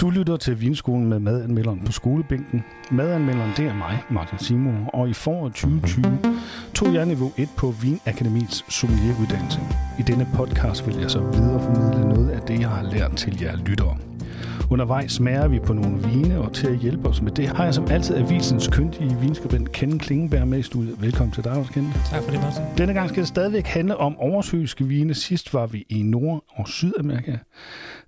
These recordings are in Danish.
Du lytter til Vinskolen med madanmelderen på skolebænken. Madanmelderen det er mig, Martin Simon, og i foråret 2020 tog jeg niveau 1 på Vinakademiets sommelieruddannelse. I denne podcast vil jeg så videreformidle noget af det, jeg har lært til jer lyttere. Undervejs smager vi på nogle vine, og til at hjælpe os med det har jeg som altid avisens kyndige vinskribent Kende Klingenberg med i studiet. Velkommen til dig, også Kende. Tak for det, Martin. Denne gang skal det stadigvæk handle om oversøiske vine. Sidst var vi i Nord- og Sydamerika.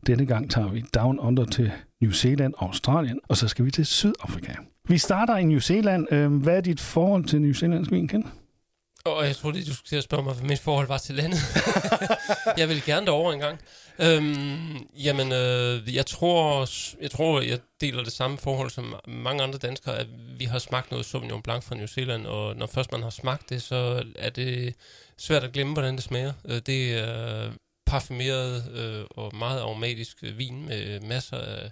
Denne gang tager vi down under til New Zealand og Australien, og så skal vi til Sydafrika. Vi starter i New Zealand. Øhm, hvad er dit forhold til New Zealandsk vin, Ken? Og jeg troede, du skulle til at spørge mig, hvad mit forhold var til landet. jeg vil gerne derover en gang. Øhm, jamen, øh, jeg tror, jeg tror, jeg deler det samme forhold som mange andre danskere, at vi har smagt noget Sauvignon Blanc fra New Zealand, og når først man har smagt det, så er det svært at glemme, hvordan det smager. Øh, det er parfumeret øh, og meget aromatisk vin med masser af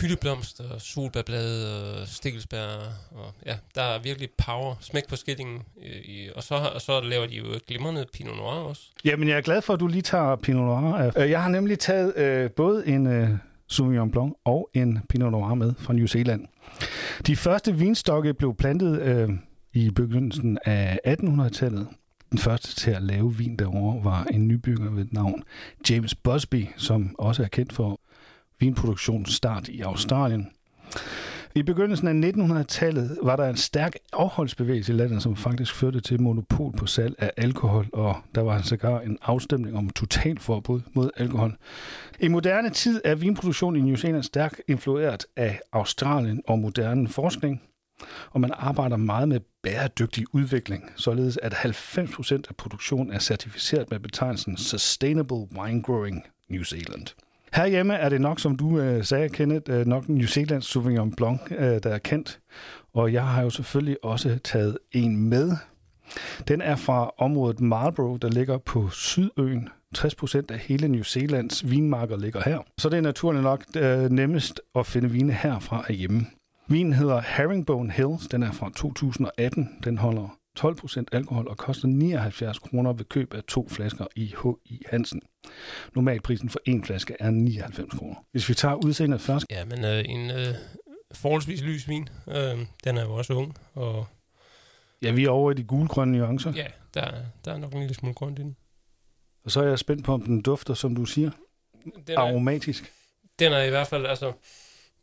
hyldeblomster, solbærblade stikkelsbær. Og, ja, der er virkelig power, smæk på skillingen. Øh, I, og, så, og så laver de jo glimrende Pinot Noir også. Jamen, jeg er glad for, at du lige tager Pinot Noir. Øh, jeg har nemlig taget øh, både en øh, Sauvignon Blanc og en Pinot Noir med fra New Zealand. De første vinstokke blev plantet øh, i begyndelsen af 1800-tallet. Den første til at lave vin derovre var en nybygger ved navn James Busby, som også er kendt for vinproduktionsstart i Australien. I begyndelsen af 1900-tallet var der en stærk afholdsbevægelse i landet, som faktisk førte til monopol på salg af alkohol, og der var sågar en afstemning om totalforbud mod alkohol. I moderne tid er vinproduktion i New Zealand stærkt influeret af Australien og moderne forskning, og man arbejder meget med bæredygtig udvikling, således at 90% af produktionen er certificeret med betegnelsen Sustainable Wine Growing New Zealand. Herhjemme er det nok, som du øh, sagde, Kenneth, øh, nok New Zealands Sauvignon Blanc, øh, der er kendt. Og jeg har jo selvfølgelig også taget en med. Den er fra området Marlborough, der ligger på Sydøen. 60% af hele New Zealands vinmarker ligger her. Så det er naturligt nok øh, nemmest at finde vine herfra hjemme. Vinen hedder Herringbone Hills. Den er fra 2018. Den holder 12 procent alkohol og koster 79 kroner ved køb af to flasker i H.I. Hansen. Normalprisen for en flaske er 99 kroner. Hvis vi tager udseendet først. Ja, men øh, en øh, forholdsvis lys vin. Øh, den er jo også ung. Og ja, vi er over i de gulgrønne nuancer. Ja, der, der er nok en lille smule grønt i den. Og så er jeg spændt på, om den dufter, som du siger, den er, aromatisk. Den er i hvert fald, altså,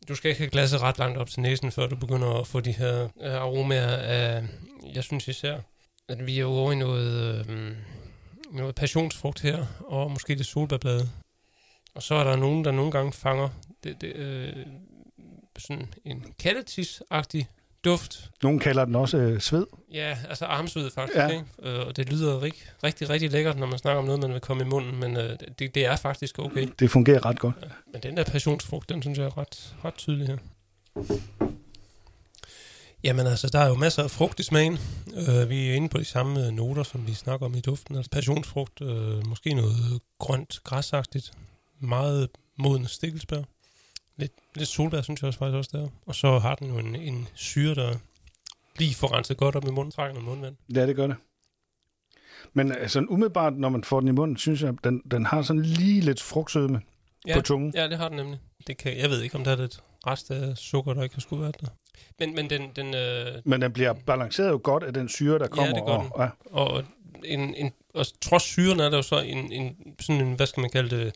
du skal ikke have glasset ret langt op til næsen, før du begynder at få de her øh, aromaer af, jeg synes især, at vi er over i noget, øh, noget passionsfrugt her, og måske det solbærblade. Og så er der nogen, der nogle gange fanger det, det, øh, sådan en kattetis-agtig duft. Nogle kalder den også øh, sved. Ja, altså armsved faktisk. Ja. Ikke? Øh, og det lyder rigtig, rigtig, rigtig lækkert, når man snakker om noget, man vil komme i munden, men øh, det, det er faktisk okay. Det fungerer ret godt. Ja, men den der passionsfrugt, den synes jeg er ret, ret tydelig her. Jamen altså, der er jo masser af frugt i smagen. Uh, vi er inde på de samme noter, som vi snakker om i duften. Altså passionsfrugt, uh, måske noget grønt, græsagtigt, meget moden stikkelsbær. Lidt, lidt solbær, synes jeg også faktisk også der. Og så har den jo en, en syre, der lige får renset godt op i munden, trækker noget mundvand. Ja, det gør det. Men altså, umiddelbart, når man får den i munden, synes jeg, den, den har sådan lige lidt frugtsødme ja, på tungen. Ja, det har den nemlig. Det kan, jeg ved ikke, om der er lidt rest af sukker, der ikke har skulle være der. Men, men den... den øh... Men den bliver balanceret jo godt af den syre, der kommer. Ja, det gør og, den. Ja. Og, en, en, og trods syren er der jo så en, en, sådan en, hvad skal man kalde det,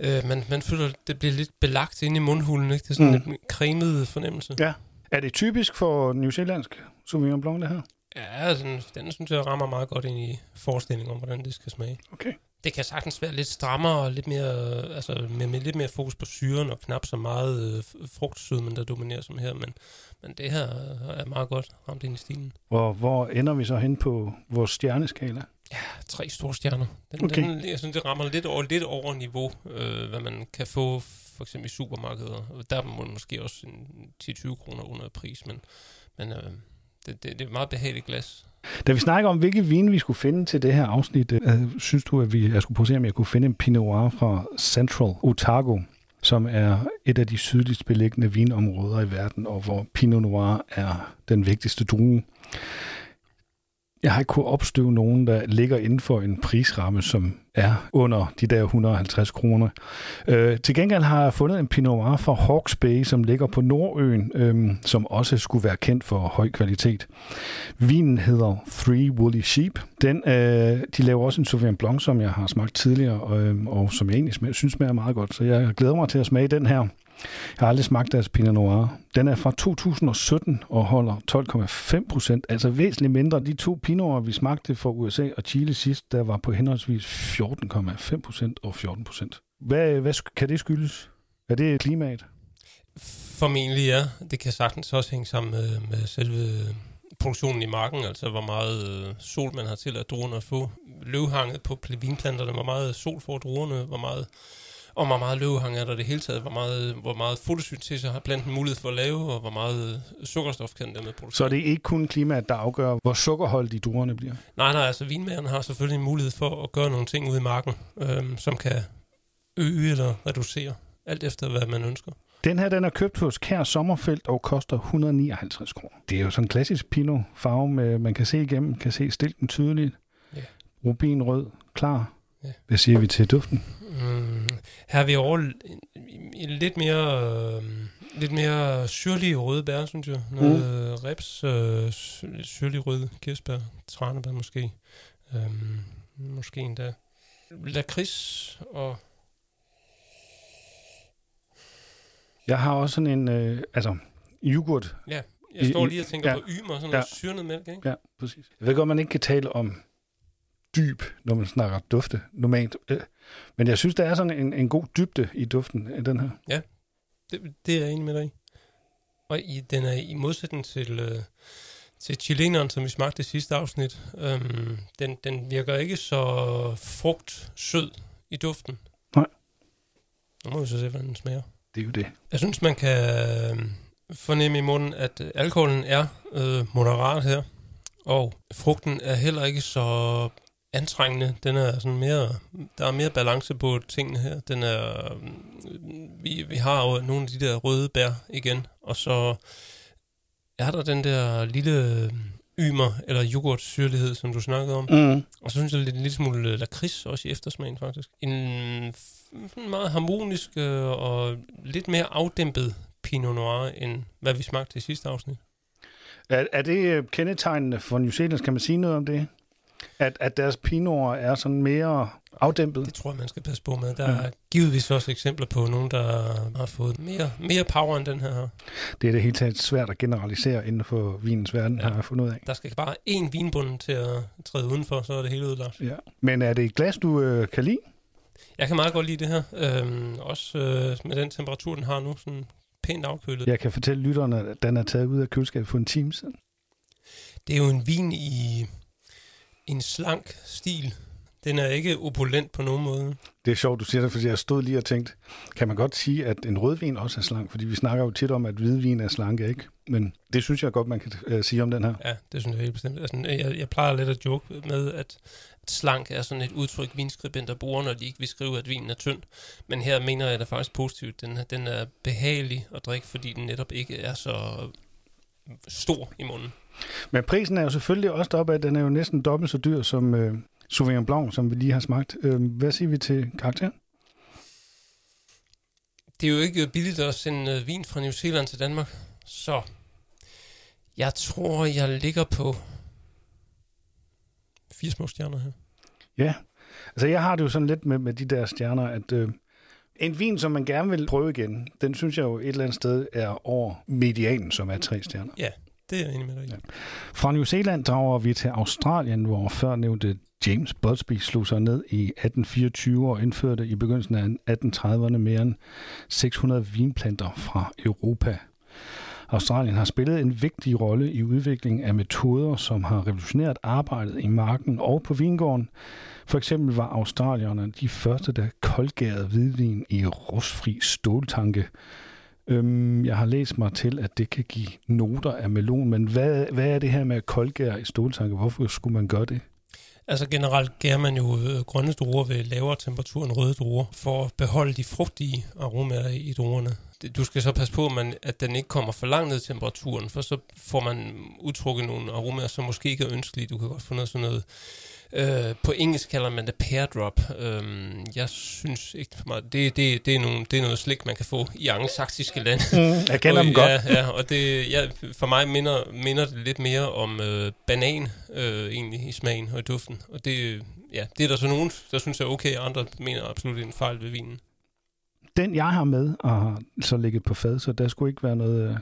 øh, man, man føler, det bliver lidt belagt inde i mundhulen, ikke? Det er sådan mm. en cremet fornemmelse. Ja. Er det typisk for New Zealandsk Sauvignon Blanc, det her? Ja, den, den synes jeg rammer meget godt ind i forestillingen om, hvordan det skal smage. Okay. Det kan sagtens være lidt strammere og lidt mere, altså med, med lidt mere fokus på syren og knap så meget øh, frugtsødmen, der dominerer som her, men, men det her er meget godt ramt ind i stilen. Hvor, hvor ender vi så hen på vores stjerneskala? Ja, tre store stjerner. Den, okay. den, jeg synes, det rammer lidt over, lidt over niveau, øh, hvad man kan få for eksempel i supermarkeder. Der må man måske også 10-20 kroner under pris, men, men øh, det, det, det er et meget behageligt glas. Da vi snakker om, hvilke vin vi skulle finde til det her afsnit, øh, synes du, at vi, jeg skulle prøve at se, om jeg kunne finde en Pinot Noir fra Central Otago, som er et af de sydligst beliggende vinområder i verden, og hvor Pinot Noir er den vigtigste drue. Jeg har ikke kunnet opstøve nogen, der ligger inden for en prisramme, som er under de der 150 kroner. Øh, til gengæld har jeg fundet en Pinot Noir fra Hawks Bay, som ligger på Nordøen, øh, som også skulle være kendt for høj kvalitet. Vinen hedder Three Woolly Sheep. Den, øh, de laver også en Sauvignon Blanc, som jeg har smagt tidligere, øh, og som jeg egentlig synes smager meget godt. Så jeg glæder mig til at smage den her. Jeg har aldrig smagt deres Pinot Noir. Den er fra 2017 og holder 12,5 procent, altså væsentligt mindre. De to Pinoter, vi smagte fra USA og Chile sidst, der var på henholdsvis 14,5 procent og 14 procent. Hvad, hvad kan det skyldes? Er det klimaet? Formentlig ja. Det kan sagtens også hænge sammen med, med selve produktionen i marken, altså hvor meget øh, sol man har til at druerne at få. Løvhanget på vinplanterne, hvor meget sol får druerne, hvor meget og hvor meget løvehang er der det hele taget, hvor meget, hvor meget fotosyntese har planten mulighed for at lave, og hvor meget sukkerstof kan den med producere. Så det er ikke kun klimaet, der afgør, hvor sukkerholdige druerne bliver? Nej, nej, altså vinmagerne har selvfølgelig en mulighed for at gøre nogle ting ude i marken, øhm, som kan øge eller reducere, alt efter hvad man ønsker. Den her, den er købt hos Kær Sommerfelt og koster 159 kroner. Det er jo sådan en klassisk Pinot farve, med, man kan se igennem, kan se stilken tydeligt. Ja. Rubinrød, klar. Ja. Hvad siger vi til duften? Mm, her er vi over lidt mere, øh, lidt mere syrlige røde bær, synes jeg. Noget mm. reps, øh, syrlig rød kirsebær, tranebær måske. Øhm, måske endda lakrids og... Jeg har også sådan en, øh, altså, yoghurt. Ja, jeg står lige og tænker ja, på ymer, sådan ja, noget syrnet mælk, ikke? Ja, præcis. Jeg ved godt, man ikke kan tale om dyb, når man snakker dufte normalt. Øh, men jeg synes, der er sådan en, en god dybde i duften af den her. Ja, det, det er jeg enig med dig i. Og i, den er i modsætning til, øh, til chileneren, som vi smagte i sidste afsnit, øhm, den, den virker ikke så frugt sød i duften. Nej. Nu må vi så se, hvordan den smager. Det er jo det. Jeg synes, man kan øh, fornemme i munden, at alkoholen er øh, moderat her, og frugten er heller ikke så antrængende. Den er sådan mere, der er mere balance på tingene her. Den er, vi, vi har jo nogle af de der røde bær igen, og så er der den der lille ymer eller yoghurt-syrlighed, som du snakkede om. Mm. Og så synes jeg lidt en lille smule lakrids også i eftersmagen faktisk. En meget harmonisk øh, og lidt mere afdæmpet Pinot Noir, end hvad vi smagte i sidste afsnit. Er, er det kendetegnende for New Zealand? Kan man sige noget om det? At, at deres pinoer er sådan mere afdæmpet? Det tror jeg, man skal passe på med. Der ja. er givetvis også eksempler på nogen, der har fået mere, mere power end den her. Det er det hele taget svært at generalisere inden for vinens verden, ja. har jeg fundet ud af. Der skal bare én vinbund til at træde udenfor, så er det hele udlagt. Ja. Men er det et glas, du øh, kan lide? Jeg kan meget godt lide det her. Øhm, også øh, med den temperatur, den har nu, sådan pænt afkølet. Jeg kan fortælle lytterne, at den er taget ud af køleskabet for en time siden. Det er jo en vin i en slank stil. Den er ikke opulent på nogen måde. Det er sjovt, du siger det, fordi jeg stod lige og tænkte, kan man godt sige, at en rødvin også er slank? Fordi vi snakker jo tit om, at hvidvin er slank, ikke? Men det synes jeg godt, man kan uh, sige om den her. Ja, det synes jeg helt bestemt. Altså, jeg, jeg plejer lidt at joke med, at slank er sådan et udtryk, vinskribenter bruger, når de ikke vil skrive, at vinen er tynd. Men her mener jeg det faktisk positivt. Den, den er behagelig at drikke, fordi den netop ikke er så stor i munden. Men prisen er jo selvfølgelig også deroppe at den er jo næsten dobbelt så dyr som øh, Sauvignon Blanc, som vi lige har smagt. Øh, hvad siger vi til karakteren? Det er jo ikke billigt at sende øh, vin fra New Zealand til Danmark, så jeg tror, jeg ligger på fire små stjerner her. Ja, altså jeg har det jo sådan lidt med, med de der stjerner, at øh, en vin, som man gerne vil prøve igen, den synes jeg jo et eller andet sted er over medianen, som er tre stjerner. Ja, det er jeg enig med dig i. Ja. Fra New Zealand drager vi til Australien, hvor før nævnte James Busby slog sig ned i 1824 og indførte i begyndelsen af 1830'erne mere end 600 vinplanter fra Europa. Australien har spillet en vigtig rolle i udviklingen af metoder, som har revolutioneret arbejdet i marken og på vingården. For eksempel var australierne de første, der koldgærede hvidvin i rustfri ståltanke, Øhm, jeg har læst mig til, at det kan give noter af melon, men hvad, hvad er det her med koldgær i ståltanke? Hvorfor skulle man gøre det? Altså generelt gærer man jo øh, grønne druer ved lavere temperatur end røde druer, for at beholde de frugtige aromaer i druerne. Du skal så passe på, man, at den ikke kommer for langt ned i temperaturen, for så får man udtrukket nogle aromaer, som måske ikke er ønskelige. Du kan godt få noget sådan noget Øh, på engelsk kalder man det pear drop. Øh, jeg synes ikke for mig, det, det, det, er nogle, det er noget slik, man kan få i angsaksiske lande. Mm, jeg kender og, dem godt. Ja, ja og det, ja, for mig minder, minder det lidt mere om øh, banan øh, egentlig i smagen og i duften. Og det, ja, det er der så nogen, der synes er okay, og andre mener absolut en fejl ved vinen. Den, jeg har med og så ligget på fad, så der skulle ikke være noget... Øh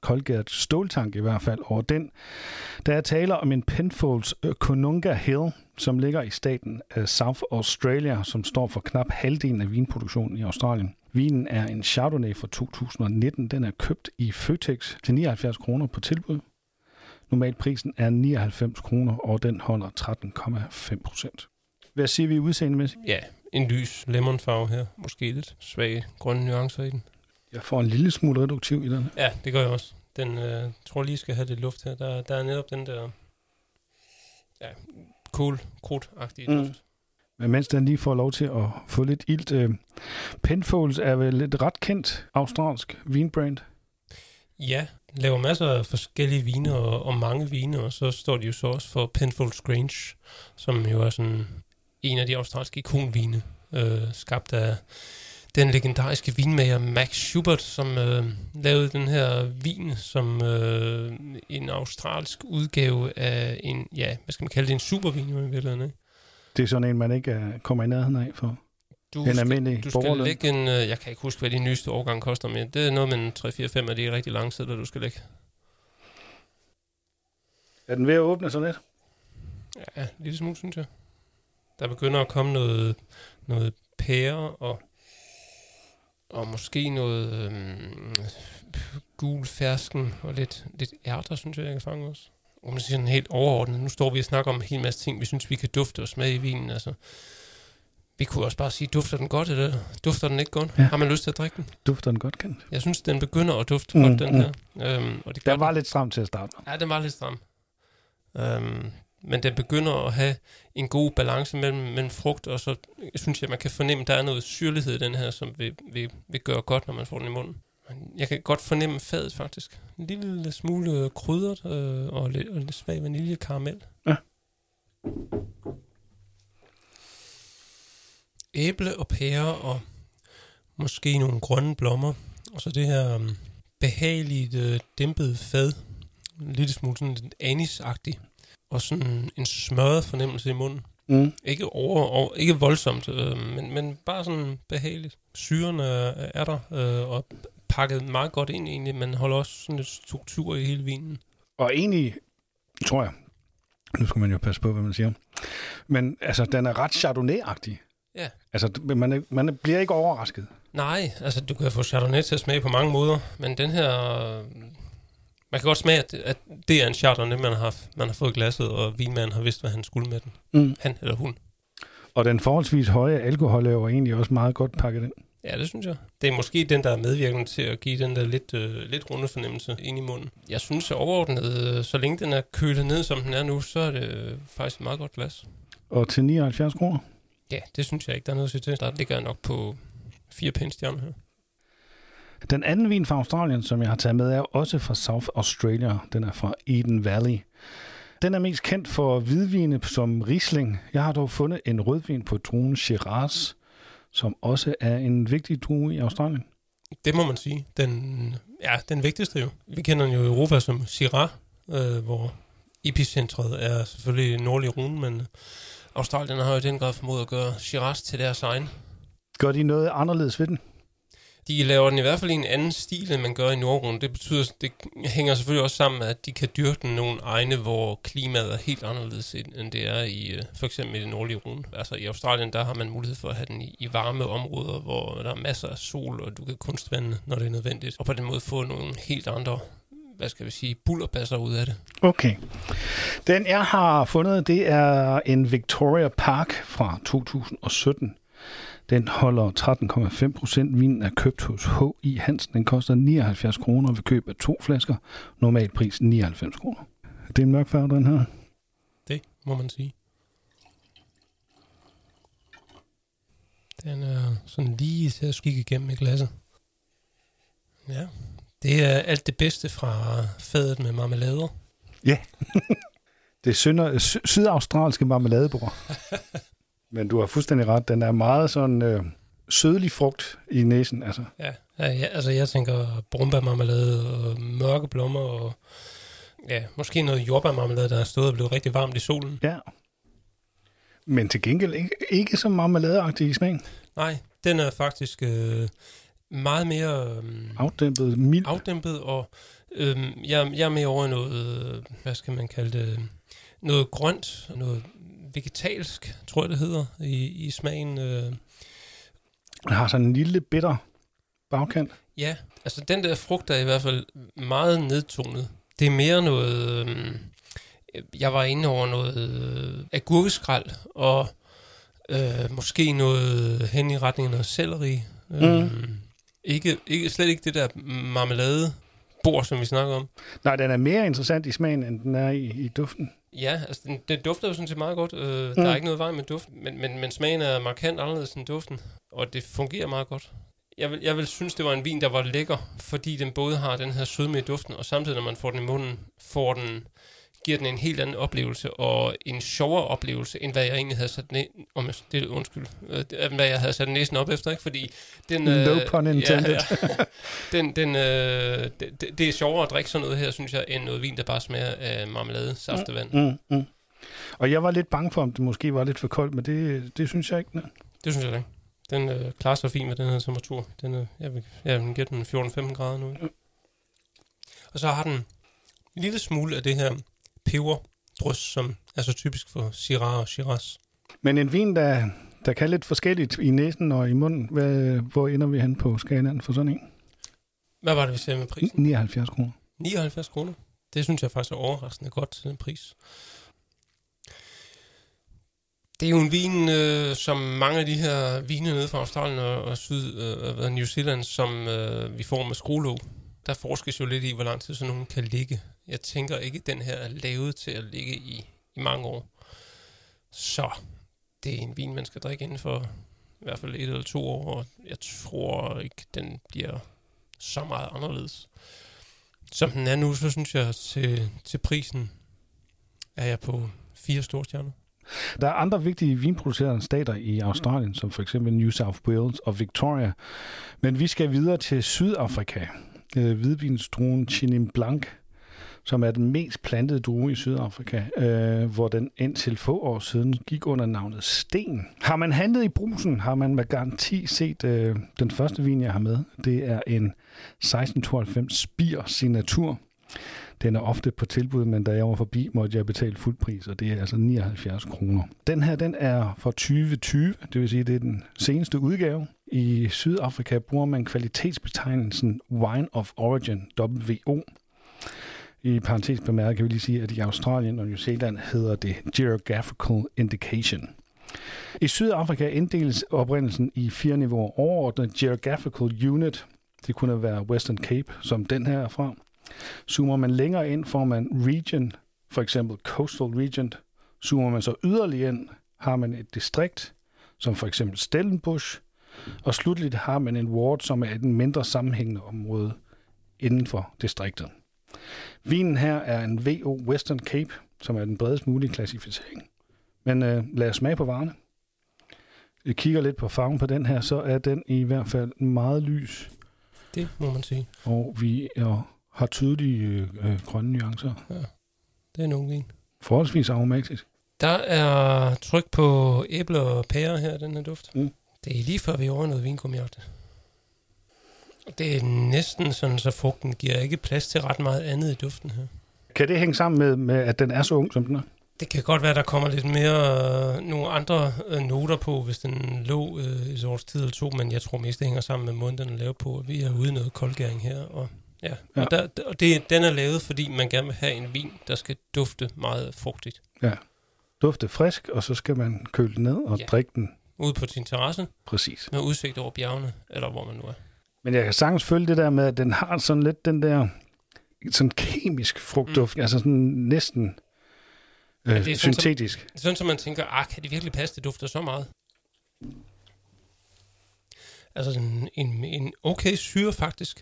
Colgate ståltank i hvert fald over den. Der er taler om en Penfolds øh, Konunga Hill, som ligger i staten øh, South Australia, som står for knap halvdelen af vinproduktionen i Australien. Vinen er en Chardonnay fra 2019. Den er købt i Føtex til 79 kroner på tilbud. Normalt prisen er 99 kroner, og den holder 13,5 procent. Hvad siger vi udseendemæssigt? Ja, en lys lemonfarve her. Måske lidt svage grønne nuancer i den. Jeg får en lille smule reduktiv i den. Ja, det gør jeg også. Den øh, tror lige skal have lidt luft her. Der, der er netop den der ja, cool, krudt-agtige mm. duft. Men mens den lige får lov til at få lidt ilt. Øh, Penfolds er vel et ret kendt australsk vinbrand? Ja, laver masser af forskellige vine og, og mange vine, og så står de jo så også for Penfolds Grange, som jo er sådan en af de australske ikonvine, øh, skabt af den legendariske vinmager Max Schubert, som øh, lavede den her vin som øh, en australsk udgave af en, ja, hvad skal man kalde det, en supervin i virkeligheden, ikke? Det er sådan en, man ikke uh, kommer i nærheden af for du en almindelig Du skal lægge en, uh, jeg kan ikke huske, hvad de nyeste årgang koster, men det er noget med en 3-4-5 af de rigtig lange sædler, du skal lægge. Er den ved at åbne sådan lidt? Ja, lidt smule, synes jeg. Der begynder at komme noget, noget pære og og måske noget øhm, gul fersken og lidt, lidt ærter, synes jeg, jeg kan fange også. Og man siger sådan helt overordnet, nu står vi og snakker om en hel masse ting, vi synes, vi kan dufte og smage i vinen. Altså, vi kunne også bare sige, dufter den godt, eller dufter den ikke godt? Ja. Har man lyst til at drikke den? Dufter den godt, kan Jeg synes, den begynder at dufte mm, godt, den mm. her. Øhm, og det den var den. lidt stram til at starte Ja, den var lidt stram. Øhm, men den begynder at have en god balance mellem, mellem frugt, og så synes jeg, man kan fornemme, at der er noget syrlighed i den her, som vil, vil, vil gøre godt, når man får den i munden. Jeg kan godt fornemme fadet faktisk. En lille smule krydret øh, og, lidt, og lidt svag vanilje karamel. Ja. Æble og pære og måske nogle grønne blommer. Og så det her um, behageligt øh, dæmpede fad. En lille smule sådan lidt anisagtigt og sådan en smørret fornemmelse i munden. Mm. Ikke over, over, ikke voldsomt, øh, men, men bare sådan behageligt. Syren er, er der, øh, og pakket meget godt ind egentlig, men holder også sådan lidt struktur i hele vinen. Og egentlig, tror jeg, nu skal man jo passe på, hvad man siger, men altså, den er ret chardonnay-agtig. Ja. Altså, man, man bliver ikke overrasket. Nej, altså du kan få Chardonnay til at smage på mange måder, men den her man kan godt smage, at, at det er en Chardonnay, man har, man har fået glasset, og vinmanden har vidst, hvad han skulle med den. Mm. Han eller hun. Og den forholdsvis høje alkohol er jo egentlig også meget godt pakket ind. Ja, det synes jeg. Det er måske den, der er medvirkende til at give den der lidt, øh, lidt runde fornemmelse ind i munden. Jeg synes at overordnet, øh, så længe den er kølet ned, som den er nu, så er det øh, faktisk et meget godt glas. Og til 79 kroner? Ja, det synes jeg ikke, der er noget at sige til. Der ligger jeg nok på fire pæne her. Den anden vin fra Australien, som jeg har taget med, er også fra South Australia. Den er fra Eden Valley. Den er mest kendt for hvidvine som Riesling. Jeg har dog fundet en rødvin på druen Shiraz, som også er en vigtig drue i Australien. Det må man sige. Den, ja, den vigtigste jo. Vi kender den jo i Europa som Shiraz, øh, hvor epicentret er selvfølgelig nordlig Rune, men Australien har jo i den grad formået at gøre Shiraz til deres egen. Gør de noget anderledes ved den? De laver den i hvert fald i en anden stil, end man gør i Nordrund. Det betyder, det hænger selvfølgelig også sammen med, at de kan dyrke den nogle egne, hvor klimaet er helt anderledes, end det er i øh, for eksempel i det nordlige Rune. Altså i Australien, der har man mulighed for at have den i, i varme områder, hvor der er masser af sol, og du kan kunstvande, når det er nødvendigt. Og på den måde få nogle helt andre hvad skal vi sige, bullerpasser ud af det. Okay. Den jeg har fundet, det er en Victoria Park fra 2017. Den holder 13,5 procent. Vinen er købt hos H.I. Hansen. Den koster 79 kroner ved køb af to flasker. Normal pris 99 kroner. Det er en mørk farve, den her. Det må man sige. Den er sådan lige til at skikke igennem i glasset. Ja, det er alt det bedste fra fadet med marmelader. Ja, det er synder, sydaustralske marmeladebord. Men du har fuldstændig ret. Den er meget sådan øh, sødlig frugt i næsen. Altså. Ja, ja, ja altså jeg tænker brumbærmarmelade og mørke blommer og ja, måske noget jordbærmarmelade, der er stået og blevet rigtig varmt i solen. Ja. Men til gengæld ikke, ikke så marmeladeagtig i smagen. Nej, den er faktisk øh, meget mere øh, Afdæmpet, mild. afdæmpet, og øh, jeg, jeg er med over noget, øh, hvad skal man kalde det, noget grønt, noget vegetalsk, tror jeg det hedder, i, i smagen. Øh. Den har sådan en lille bitter bagkant. Ja, altså den der frugt er i hvert fald meget nedtonet. Det er mere noget... Øh, jeg var inde over noget øh, agurkeskrald, og øh, måske noget hen i retning af noget selleri. Øh, ikke, ikke, slet ikke det der marmelade bord, som vi snakker om. Nej, den er mere interessant i smagen, end den er i, i duften. Ja, altså den, den dufter jo sådan set meget godt. Øh, mm. Der er ikke noget vej med duften, men, men, men smagen er markant anderledes end duften, og det fungerer meget godt. Jeg vil, jeg vil synes, det var en vin, der var lækker, fordi den både har den her sødme i duften, og samtidig, når man får den i munden, får den, giver den en helt anden oplevelse, og en sjovere oplevelse, end hvad jeg egentlig havde sat næ- om, det, undskyld, øh, hvad jeg havde sat næsen op efter, ikke? fordi den... No pun intended. Ja, ja. den, den, øh, det, det, er sjovere at drikke sådan noget her, synes jeg, end noget vin, der bare smager af marmelade, saftevand. Mm, mm. Og jeg var lidt bange for, om det måske var lidt for koldt, men det, det synes jeg ikke. Nej. Det synes jeg ikke. Den øh, klarer sig fint med den her temperatur. Den, øh, jeg, vil, jeg vil gætte den 14-15 grader nu. Og så har den en lille smule af det her peberdrys, som er så typisk for Syrah og Shiraz. Men en vin, der, der kan lidt forskelligt i næsen og i munden, hvad, hvor ender vi hen på skalaen for sådan en? Hvad var det, vi sagde med prisen? 79 kroner. 79 kroner. Det synes jeg faktisk er overraskende godt til den pris. Det er jo en vin, øh, som mange af de her vine nede fra Australien og, og Syd, øh, New Zealand, som øh, vi får med skruelåg. Der forskes jo lidt i, hvor lang tid sådan nogen kan ligge. Jeg tænker ikke, at den her er lavet til at ligge i, i mange år. Så det er en vin, man skal drikke inden for i hvert fald et eller to år, og jeg tror ikke, den bliver så meget anderledes. Som den er nu, så synes jeg til, til prisen er jeg på fire store stjerner. Der er andre vigtige vinproducerende stater i Australien, som for eksempel New South Wales og Victoria. Men vi skal videre til Sydafrika. Øh, hvidvinstruen Chenin Blanc, som er den mest plantede drue i Sydafrika, øh, hvor den indtil få år siden gik under navnet Sten. Har man handlet i brusen, har man med garanti set øh, den første vin, jeg har med. Det er en 1692 Spir Signatur. Den er ofte på tilbud, men da jeg var forbi, måtte jeg betale fuld pris, og det er altså 79 kroner. Den her, den er fra 2020, det vil sige, det er den seneste udgave. I Sydafrika bruger man kvalitetsbetegnelsen Wine of Origin, WO. I parentes bemærket kan vi lige sige, at i Australien og New Zealand hedder det Geographical Indication. I Sydafrika inddeles oprindelsen i fire niveauer. Overordnet Geographical Unit, det kunne være Western Cape, som den her er fra. Zoomer man længere ind, får man region, for eksempel Coastal Region. Zoomer man så yderligere ind, har man et distrikt, som for eksempel Stellenbosch. Og slutligt har man en ward, som er et mindre sammenhængende område inden for distriktet. Vinen her er en VO Western Cape, som er den bredest mulige klassificering. Men øh, lad os smage på varerne. Jeg kigger lidt på farven på den her, så er den i hvert fald meget lys. Det må man sige. Og vi er, har tydelige øh, grønne nuancer. Det er en ung vin. Forholdsvis aromatisk. Der er tryk på æbler og pærer her, den her duft. Mm. Det er lige før vi er over noget vingummihjerte. Det er næsten sådan, så frugten giver ikke plads til ret meget andet i duften her. Kan det hænge sammen med, med, at den er så ung, som den er? Det kan godt være, der kommer lidt mere øh, nogle andre øh, noter på, hvis den lå øh, et års tid eller to, men jeg tror mest, det hænger sammen med måden, den er lavet på. Vi er ude i noget koldgæring her, og ja. Ja. Og, der, og det, den er lavet, fordi man gerne vil have en vin, der skal dufte meget frugtigt. Dufte frisk, og så skal man køle den ned og Ja. ja. drikke den Ude på sin terrasse, præcis. med udsigt over bjergene, eller hvor man nu er. Men jeg kan sagtens følge det der med, at den har sådan lidt den der sådan kemisk frugtduft, mm. altså sådan næsten det er øh, sådan, som- syntetisk. Sådan, så man tænker, ah, kan det virkelig passe, det dufter så meget? altså en, en, en okay syre faktisk,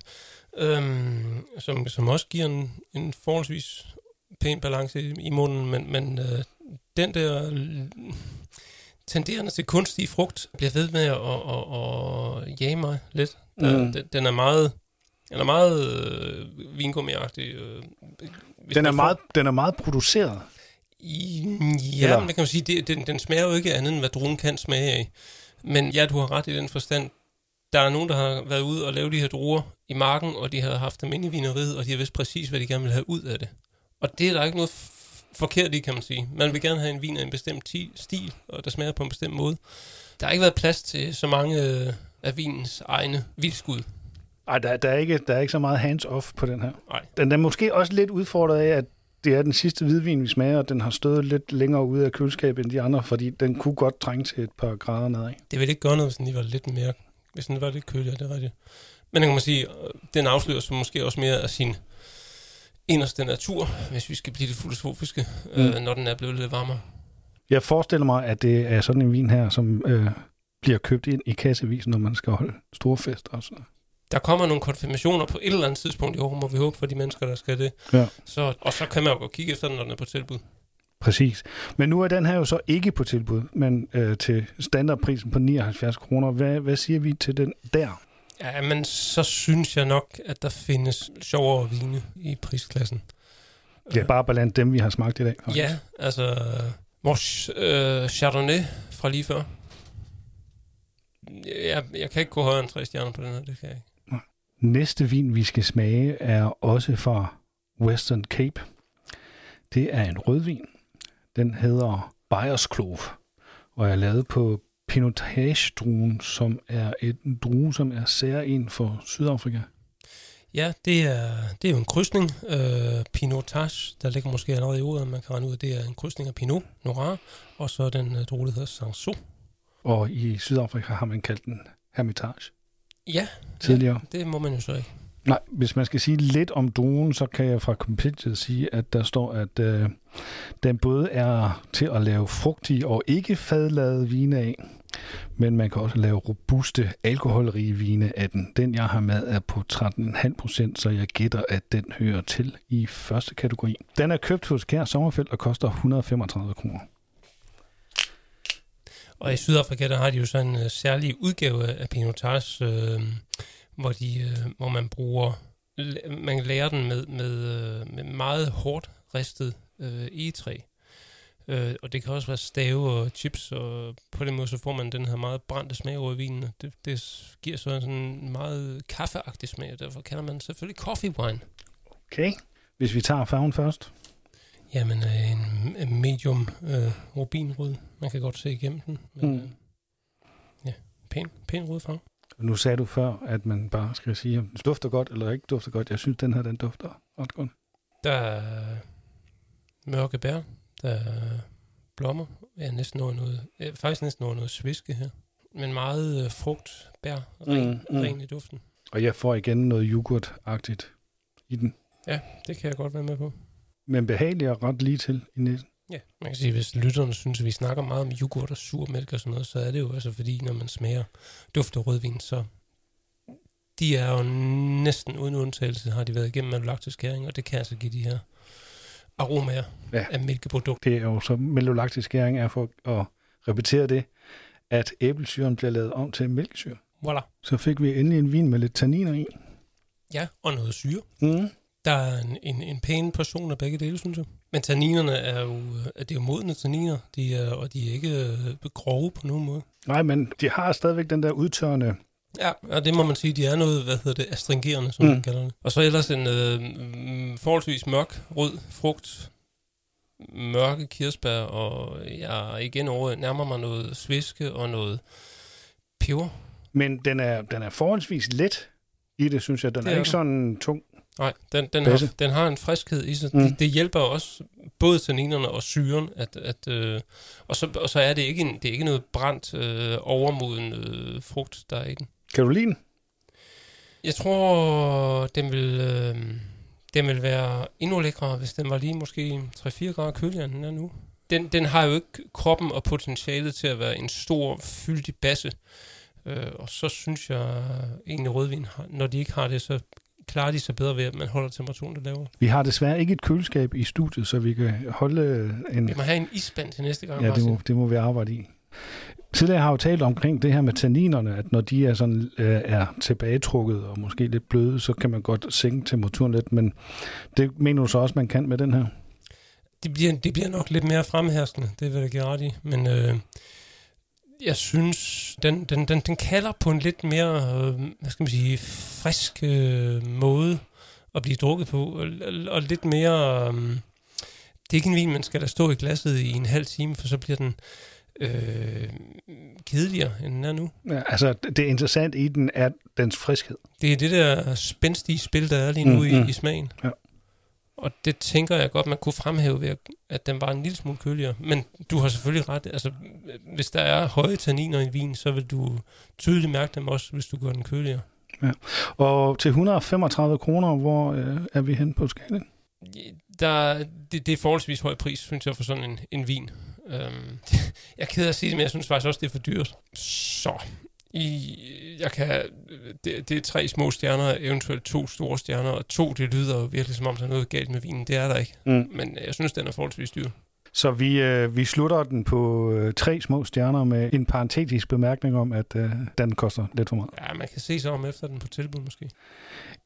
øhm, som, som også giver en, en forholdsvis pæn balance i, i munden, men, men øh, den der tenderende til kunstig frugt bliver ved med at, at, at, at jage mig lidt. Der, mm. den, den er meget, den er meget øh, vingummiagtig. Øh, den, er meget, den er meget produceret. I, ja, Eller? men det kan man sige, det, den, den smager jo ikke andet, end hvad druen kan smage af. Men ja, du har ret i den forstand. Der er nogen, der har været ude og lavet de her druer i marken, og de har haft dem inde i vineriet, og de har vidst præcis, hvad de gerne vil have ud af det. Og det er der ikke noget forkert i, kan man sige. Man vil gerne have en vin af en bestemt stil, og der smager på en bestemt måde. Der har ikke været plads til så mange øh, af vinens egne vildskud. Nej, der, der, er ikke, der er ikke så meget hands-off på den her. Nej. Den er måske også lidt udfordret af, at det er den sidste hvidvin, vi smager, og den har stået lidt længere ude af køleskabet end de andre, fordi den kunne godt trænge til et par grader nedad. Det vil ikke gøre noget, hvis den var lidt mere, hvis den var lidt køligere, det er rigtigt. Men kan man sige, den afslører sig måske også mere af sin inderste natur, hvis vi skal blive det filosofiske, mm. øh, når den er blevet lidt varmere. Jeg forestiller mig, at det er sådan en vin her, som øh, bliver købt ind i kassevis, når man skal holde store fester og sådan der kommer nogle konfirmationer på et eller andet tidspunkt i år, må vi håbe for de mennesker, der skal det. Ja. Så, og så kan man jo gå kigge efter den, når den er på tilbud. Præcis. Men nu er den her jo så ikke på tilbud, men øh, til standardprisen på 79 kroner. Hvad, hvad siger vi til den der? Ja, men så synes jeg nok, at der findes sjovere vine i prisklassen. Ja, bare blandt dem, vi har smagt i dag. Faktisk. Ja, altså vores øh, Chardonnay fra lige før. Jeg, jeg kan ikke gå højere end tre stjerner på den her, det kan jeg ikke. Næste vin, vi skal smage, er også fra Western Cape. Det er en rødvin. Den hedder Bayers Clove, og er lavet på Pinotage-druen, som er et drue, som er særlig for Sydafrika. Ja, det er, det er jo en krydsning. Øh, Pinotage, der ligger måske allerede i ordet, man kan regne ud, at det er en krydsning af Pinot Noir, og så den drue, der hedder Sanso. Og i Sydafrika har man kaldt den Hermitage. Ja, tidligere. Ja, det må man jo så ikke. Nej, hvis man skal sige lidt om druen, så kan jeg fra Competitive sige, at der står, at øh, den både er til at lave frugtige og ikke fadlavede vine af, men man kan også lave robuste, alkoholrige vine af den. Den, jeg har med, er på 13,5 procent, så jeg gætter, at den hører til i første kategori. Den er købt hos Kær Sommerfelt og koster 135 kroner. Og i Sydafrika, der har de jo sådan en uh, særlig udgave af Pinotage, øh, hvor, de, øh, hvor man bruger, man lærer den med, med, øh, med meget hårdt ristet øh, egetræ. Øh, og det kan også være stave og chips, og på den måde så får man den her meget brændte smag over vinen. Det, det giver så sådan en meget kaffeagtig smag, og derfor kalder man selvfølgelig coffee wine. Okay, hvis vi tager farven først. Jamen, øh, en medium øh, rubinrød. Man kan godt se igennem den. Men, mm. øh, ja, pæn, pæn rød farve. Nu sagde du før, at man bare skal sige, om den dufter godt eller ikke dufter godt. Jeg synes, den her, den dufter ret godt. Der er mørke bær. Der er blommer. Ja, næsten noget, noget, ja, faktisk næsten noget, noget sviske her. Men meget øh, frugt, bær, ren, mm, mm. ren i duften. Og jeg får igen noget yoghurt-agtigt i den. Ja, det kan jeg godt være med på men behagelig og ret lige til i næsen. Ja, man kan sige, hvis lytterne synes, at vi snakker meget om yoghurt og surmælk og sådan noget, så er det jo altså fordi, når man smager duft af rødvin, så de er jo næsten uden undtagelse, har de været igennem malolaktisk skæring, og det kan altså give de her aromaer ja. af mælkeprodukt. Det er jo så malolaktisk skæring er for at repetere det, at æblesyren bliver lavet om til mælkesyre. Voilà. Så fik vi endelig en vin med lidt tanniner i. Ja, og noget syre. Mm. Der er en, en, en pæn portion af begge dele, synes jeg. Men tanninerne er jo, det er jo modne tanniner, de er, og de er ikke øh, grove på nogen måde. Nej, men de har stadigvæk den der udtørrende Ja, og det må man sige, de er noget, hvad hedder det, astringerende, som mm. man kalder det. Og så ellers en øh, forholdsvis mørk, rød frugt, mørke kirsebær, og jeg igen over nærmer mig noget sviske og noget peber. Men den er, den er forholdsvis let i det, synes jeg. Den det er, er ikke sådan tung. Nej, den, den, har, den har en friskhed i sig. Mm. Det, det hjælper også både tanninerne og syren, at, at, øh, og, så, og så er det ikke, en, det er ikke noget brændt, øh, overmoden øh, frugt, der er i den. Kan du lide den? Jeg tror, den vil, øh, den vil være endnu lækre, hvis den var lige måske 3-4 grader køligere, end den er nu. Den, den har jo ikke kroppen og potentialet til at være en stor, fyldig basse, Øh, og så synes jeg egentlig rødvin, har, når de ikke har det, så klarer de sig bedre ved, at man holder temperaturen lidt lavere. Vi har desværre ikke et køleskab i studiet, så vi kan holde en... Vi må have en isband til næste gang, Ja, det må, det må vi arbejde i. Tidligere har jeg jo talt omkring det her med tanninerne, at når de er, sådan, øh, er tilbagetrukket og måske lidt bløde, så kan man godt sænke temperaturen lidt, men det mener du så også, man kan med den her? Det bliver, det bliver nok lidt mere fremherskende, det vil jeg give ret i. Men øh, jeg synes, den, den, den, den kalder på en lidt mere, øh, hvad skal man sige, frisk øh, måde at blive drukket på. Og, og, lidt mere... Øh, det er ikke en vin, man skal da stå i glasset i en halv time, for så bliver den øh, kedeligere, end den er nu. Ja, altså, det interessante i den er dens friskhed. Det er det der spændstige spil, der er lige nu mm, i, mm. i smagen. Ja. Og det tænker jeg godt, man kunne fremhæve ved, at- den var en lille smule køligere. Men du har selvfølgelig ret. Altså, hvis der er høje tanniner i en vin, så vil du tydeligt mærke dem også, hvis du gør den køligere. Og til 135 kroner, hvor øh, er vi hen på skalaen? Der, det, det er forholdsvis høj pris, synes jeg, for sådan en, en vin. Øhm, jeg er ked af at sige det, men jeg synes faktisk også, det er for dyrt. Så, i, jeg kan, det, det er tre små stjerner, eventuelt to store stjerner, og to, det lyder jo virkelig som om, der er noget galt med vinen. Det er der ikke. Mm. Men jeg synes, den er forholdsvis dyr. Så vi, øh, vi slutter den på øh, tre små stjerner med en parentetisk bemærkning om, at øh, den koster lidt for meget. Ja, man kan se sig om efter den på tilbud måske.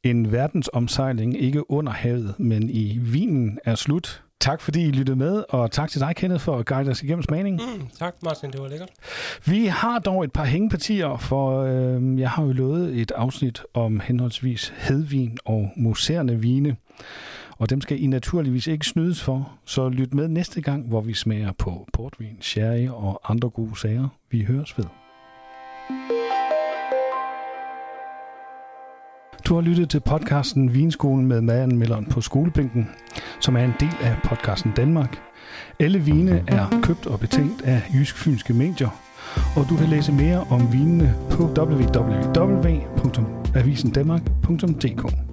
En verdensomsejling ikke under havet, men i vinen er slut. Tak fordi I lyttede med, og tak til dig, Kenneth, for at guide os igennem smagningen. Mm, tak, Martin. Det var lækkert. Vi har dog et par hængepartier, for øh, jeg har jo lovet et afsnit om henholdsvis hedvin og muserende vine. Og dem skal I naturligvis ikke snydes for, så lyt med næste gang, hvor vi smager på portvin, sherry og andre gode sager. Vi høres ved. Du har lyttet til podcasten Vinskolen med madanmelderen på skolebænken, som er en del af podcasten Danmark. Alle vine er købt og betalt af Jysk Fynske Medier, og du kan læse mere om vinene på www.avisendanmark.dk.